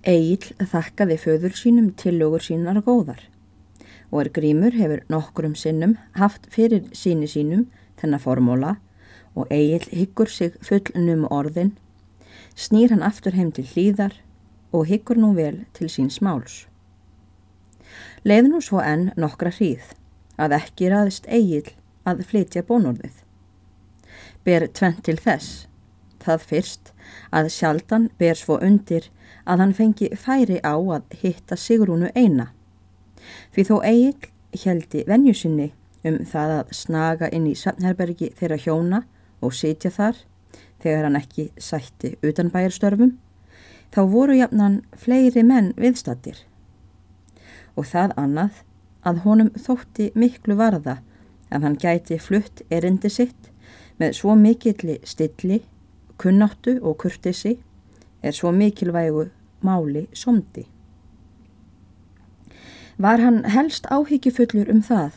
Egil þakkaði föður sínum tillögur sínar góðar og er grímur hefur nokkrum sinnum haft fyrir síni sínum þennan formóla og Egil hyggur sig fullnum orðin, snýr hann aftur heim til hlýðar og hyggur nú vel til síns máls. Leið nú svo enn nokkra hríð að ekki raðist Egil að flytja bónorðið. Ber tvent til þess, það fyrst að sjaldan ber svo undir að hann fengi færi á að hitta Sigrúnu eina. Því þó Egil heldi venjusinni um það að snaga inn í Safnherbergi þeirra hjóna og sitja þar þegar hann ekki sætti utan bæjarstörfum, þá voru jafnan fleiri menn viðstattir. Og það annað að honum þótti miklu varða að hann gæti flutt erindi sitt með svo mikilli stilli, kunnáttu og kurtisi er svo mikilvægu máli somdi. Var hann helst áhyggjufullur um það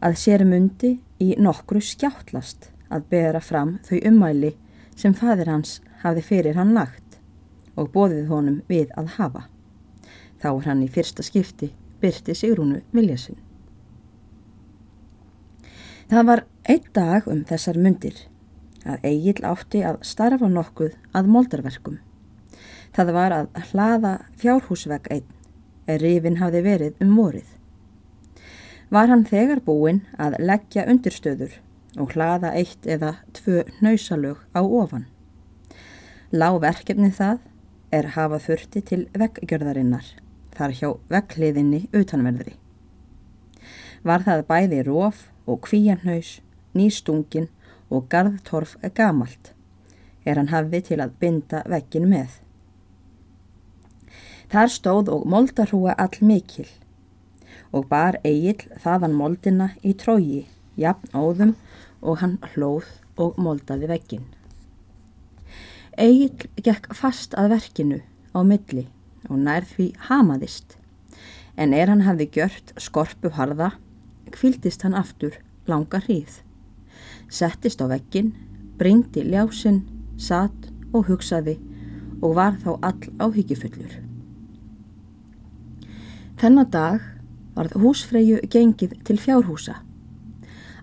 að sér mundi í nokkru skjáttlast að bera fram þau ummæli sem fadir hans hafði fyrir hann lagt og bóðið honum við að hafa. Þá er hann í fyrsta skipti byrti Sigrúnu Viljasin. Það var einn dag um þessar myndir að Egil átti að starfa nokkuð að moldarverkum. Það var að hlaða fjárhúsvegg einn, er rifin hafði verið um vorið. Var hann þegar búinn að leggja undirstöður og hlaða eitt eða tvö nausalög á ofan. Lág verkefni það er hafa þurfti til vegggjörðarinnar, þar hjá veggliðinni utanverðri. Var það bæði róf og kvíjanhaus, nýstungin og garðtorf gamalt, er hann hafði til að binda veggin með. Þar stóð og moldarhúa all mikil og bar Egil þaðan moldina í trógi, jafn óðum og hann hlóð og moldaði veggin. Egil gekk fast að verkinu á milli og nær því hamaðist, en er hann hafði gjört skorpu harða, kvildist hann aftur langa hríð. Settist á veggin, bringdi ljásin, satt og hugsaði og var þá all áhyggjufullur. Þennan dag varð húsfreyju gengið til fjárhúsa.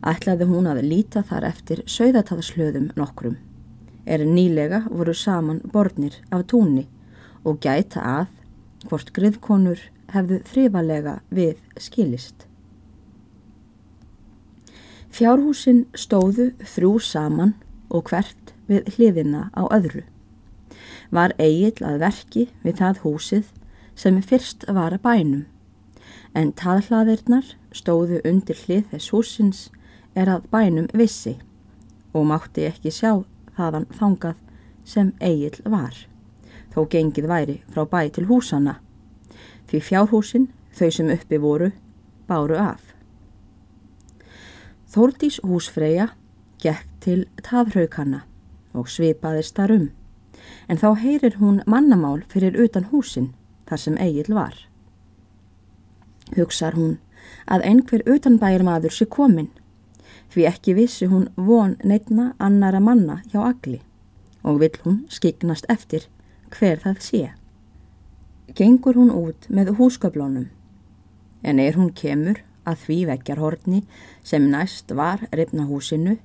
Ætlaði hún að líta þar eftir sögðataðslöðum nokkrum. Er nýlega voru saman borðnir af túnni og gæta að hvort griðkonur hefðu þrifalega við skilist. Fjárhúsin stóðu þrjú saman og hvert við hliðina á öðru. Var eigill að verki við það húsið sem fyrst var að bænum, en taðhlaðirnar stóðu undir hlið þess húsins er að bænum vissi og mátti ekki sjá þaðan þangað sem eigil var, þó gengið væri frá bæ til húsana, því fjárhúsin, þau sem uppi voru, báru af. Þórdís húsfreyja gekk til taðhraukanna og svipaðist þar um, en þá heyrir hún mannamál fyrir utan húsin þar sem Egil var. Hugsar hún að einhver utanbæjar maður sé komin, því ekki vissi hún von neitna annara manna hjá agli og vill hún skiknast eftir hver það sé. Gengur hún út með húsköflónum, en er hún kemur að því vekkjarhorni sem næst var reyfna húsinu,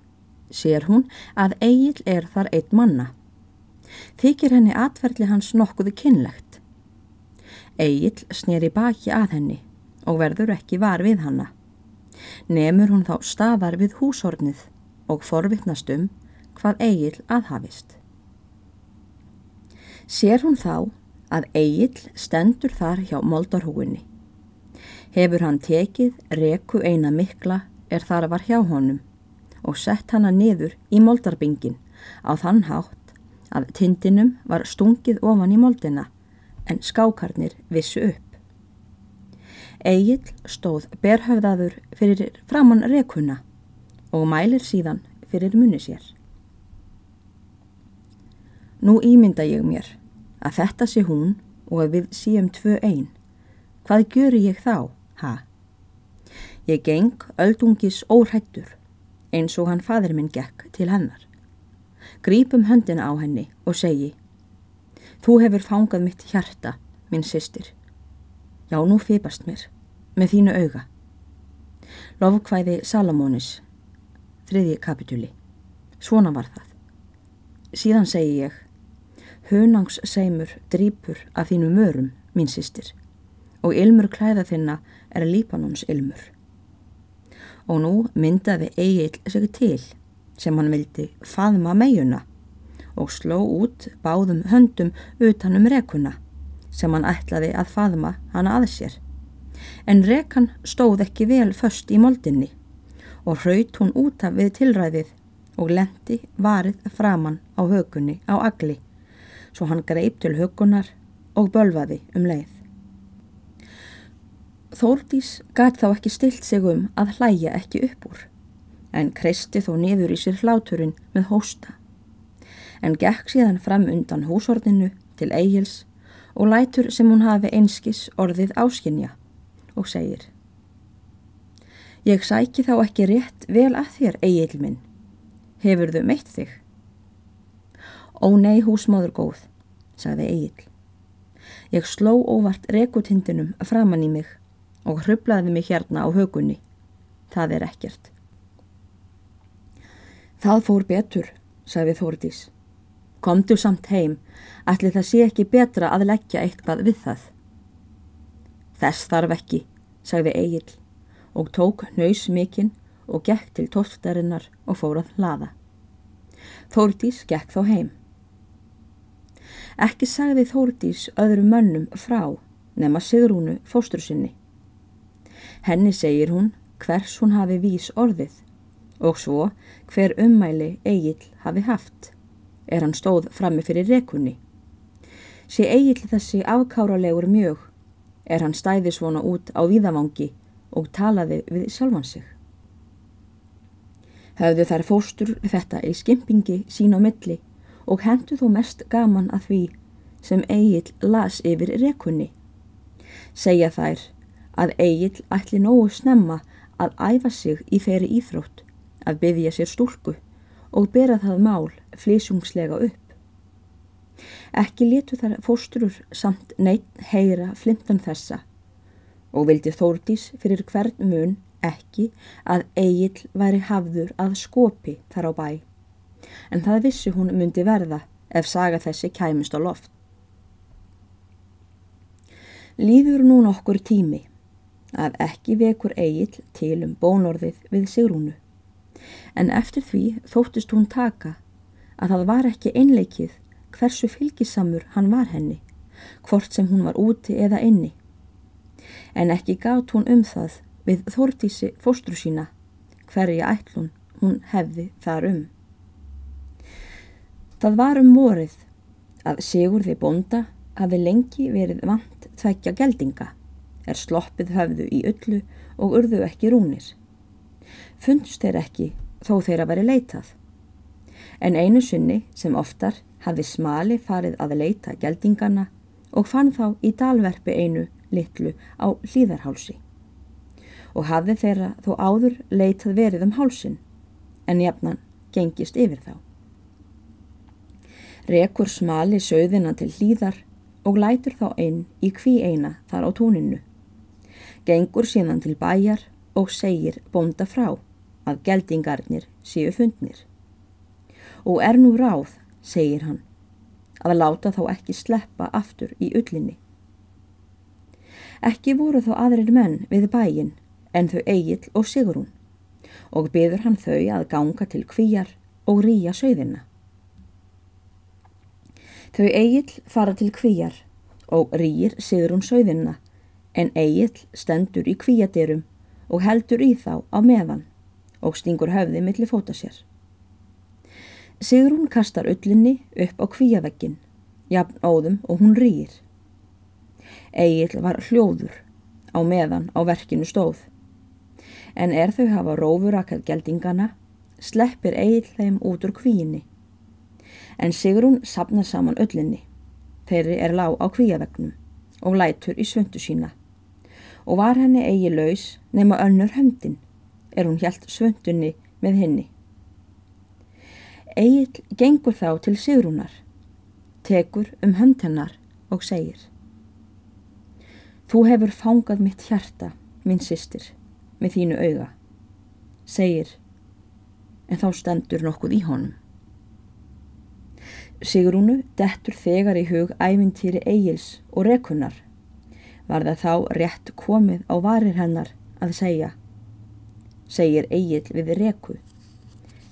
sér hún að Egil er þar eitt manna. Þykir henni atverðli hans nokkuðu kynlegt Egil snýri baki að henni og verður ekki var við hanna. Nemur hún þá staðar við húshornið og forvittnast um hvað Egil aðhafist. Sér hún þá að Egil stendur þar hjá moldarhúinni. Hefur hann tekið reku eina mikla er þar var hjá honum og sett hana niður í moldarbingin á þann hátt að tindinum var stungið ofan í moldina en skákarnir vissu upp. Egil stóð berhöfðaður fyrir framann rekuna og mælir síðan fyrir munni sér. Nú ímynda ég mér að þetta sé hún og að við síum tvö einn. Hvað gjöru ég þá, ha? Ég geng öldungis óhættur eins og hann fadur minn gekk til hennar. Grípum höndina á henni og segi Þú hefur fangað mitt hjarta, minn sýstir. Já, nú fýpast mér, með þínu auga. Lofkvæði Salamónis, þriðji kapitúli. Svona var það. Síðan segi ég, hunangsseimur drýpur af þínu mörum, mín sýstir, og ilmur klæða þinna er Líbanons ilmur. Og nú myndaði Egil sig til sem hann vildi faðma megjuna og sló út báðum höndum utanum rekuna sem hann ætlaði að faðma hana að sér. En rekan stóð ekki vel först í moldinni og hraut hún út af við tilræðið og lendi varið framann á hökunni á agli svo hann greip til hökunar og bölvaði um leið. Þórdís gæt þá ekki stilt sig um að hlæja ekki upp úr en kreisti þó niður í sér hláturinn með hósta en gekk síðan fram undan húsorninu til Egils og lætur sem hún hafi einskis orðið áskinja og segir Ég sæki þá ekki rétt vel að þér, Egil minn. Hefur þau meitt þig? Ó nei, húsmáður góð, sagði Egil. Ég sló óvart rekutindinum framann í mig og hrublaði mig hérna á högunni. Það er ekkert. Það fór betur, sagði Þórdís. Komdu samt heim, ætli það sé ekki betra að leggja eitthvað við það. Þess þarf ekki, sagði Egil og tók nöys mikinn og gekk til tóftarinnar og fór að hlaða. Þórdís gekk þá heim. Ekki sagði Þórdís öðru mönnum frá nema Sigrúnu fóstur sinni. Henni segir hún hvers hún hafi vís orðið og svo hver ummæli Egil hafi haft er hann stóð frammi fyrir rekunni. Sé eigill þessi afkáralegur mjög er hann stæði svona út á víðavangi og talaði við sjálfan sig. Höfðu þær fóstur þetta í skimpingi sín á milli og hendu þó mest gaman að því sem eigill las yfir rekunni. Segja þær að eigill ætli nógu snemma að æfa sig í þeirri íþrótt að byggja sér stúlku og bera það mál flísungslega upp. Ekki letu þar fóstrur samt neitt heyra flimtan þessa og vildi Þórdís fyrir hvern mun ekki að Egil væri hafður að skopi þar á bæ. En það vissi hún myndi verða ef saga þessi kæmist á loft. Líður nú nokkur tími að ekki vekur Egil til um bónorðið við Sigrúnu en eftir því þóttist hún taka að það var ekki einleikið hversu fylgisamur hann var henni, hvort sem hún var úti eða inni. En ekki gátt hún um það við þórtísi fóstru sína hverja ætlun hún hefði þar um. Það var um vorið að Sigurði bonda hafi lengi verið vant tveggja geldinga, er sloppið höfðu í öllu og urðu ekki rúnir. Fundst þeir ekki þó þeirra veri leitað. En einu sunni sem oftar hafði smali farið að leita geldingana og fann þá í dalverfi einu litlu á hlýðarhálsi. Og hafði þeirra þó áður leitað verið um hálsin, en jafnan gengist yfir þá. Rekur smali söðina til hlýðar og lætur þá einn í kví eina þar á túninu. Gengur síðan til bæjar og segir bonda frá að geldingarnir séu fundnir. Og er nú ráð, segir hann, að láta þá ekki sleppa aftur í ullinni. Ekki voru þó aðrir menn við bæin en þau Egil og Sigrún og byður hann þau að ganga til kvíjar og rýja sögðina. Þau Egil fara til kvíjar og rýjir Sigrún sögðina en Egil stendur í kvíjadyrum og heldur í þá á meðan og stingur höfði millir fóta sér. Sigrún kastar öllinni upp á kvíavekkin, jafn áðum og hún rýr. Egil var hljóður á meðan á verkinu stóð. En er þau hafa rófurakað geldingana, sleppir Egil þeim út úr kvíinni. En Sigrún sapnar saman öllinni. Þeirri er lág á kvíavegnum og lætur í svöndu sína. Og var henni eigi laus nema önnur höndin er hún hjælt svöndunni með henni. Egil gengur þá til Sigrúnar, tekur um hönd hennar og segir Þú hefur fangað mitt hjarta, minn sýstir, með þínu auga, segir, en þá stendur nokkuð í honum. Sigrúnu dettur þegar í hug ævintýri eigils og rekunar. Var það þá rétt komið á varir hennar að segja, segir eigil við reku,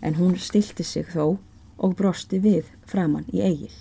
en hún stilti sig þó og brosti við framann í eigil.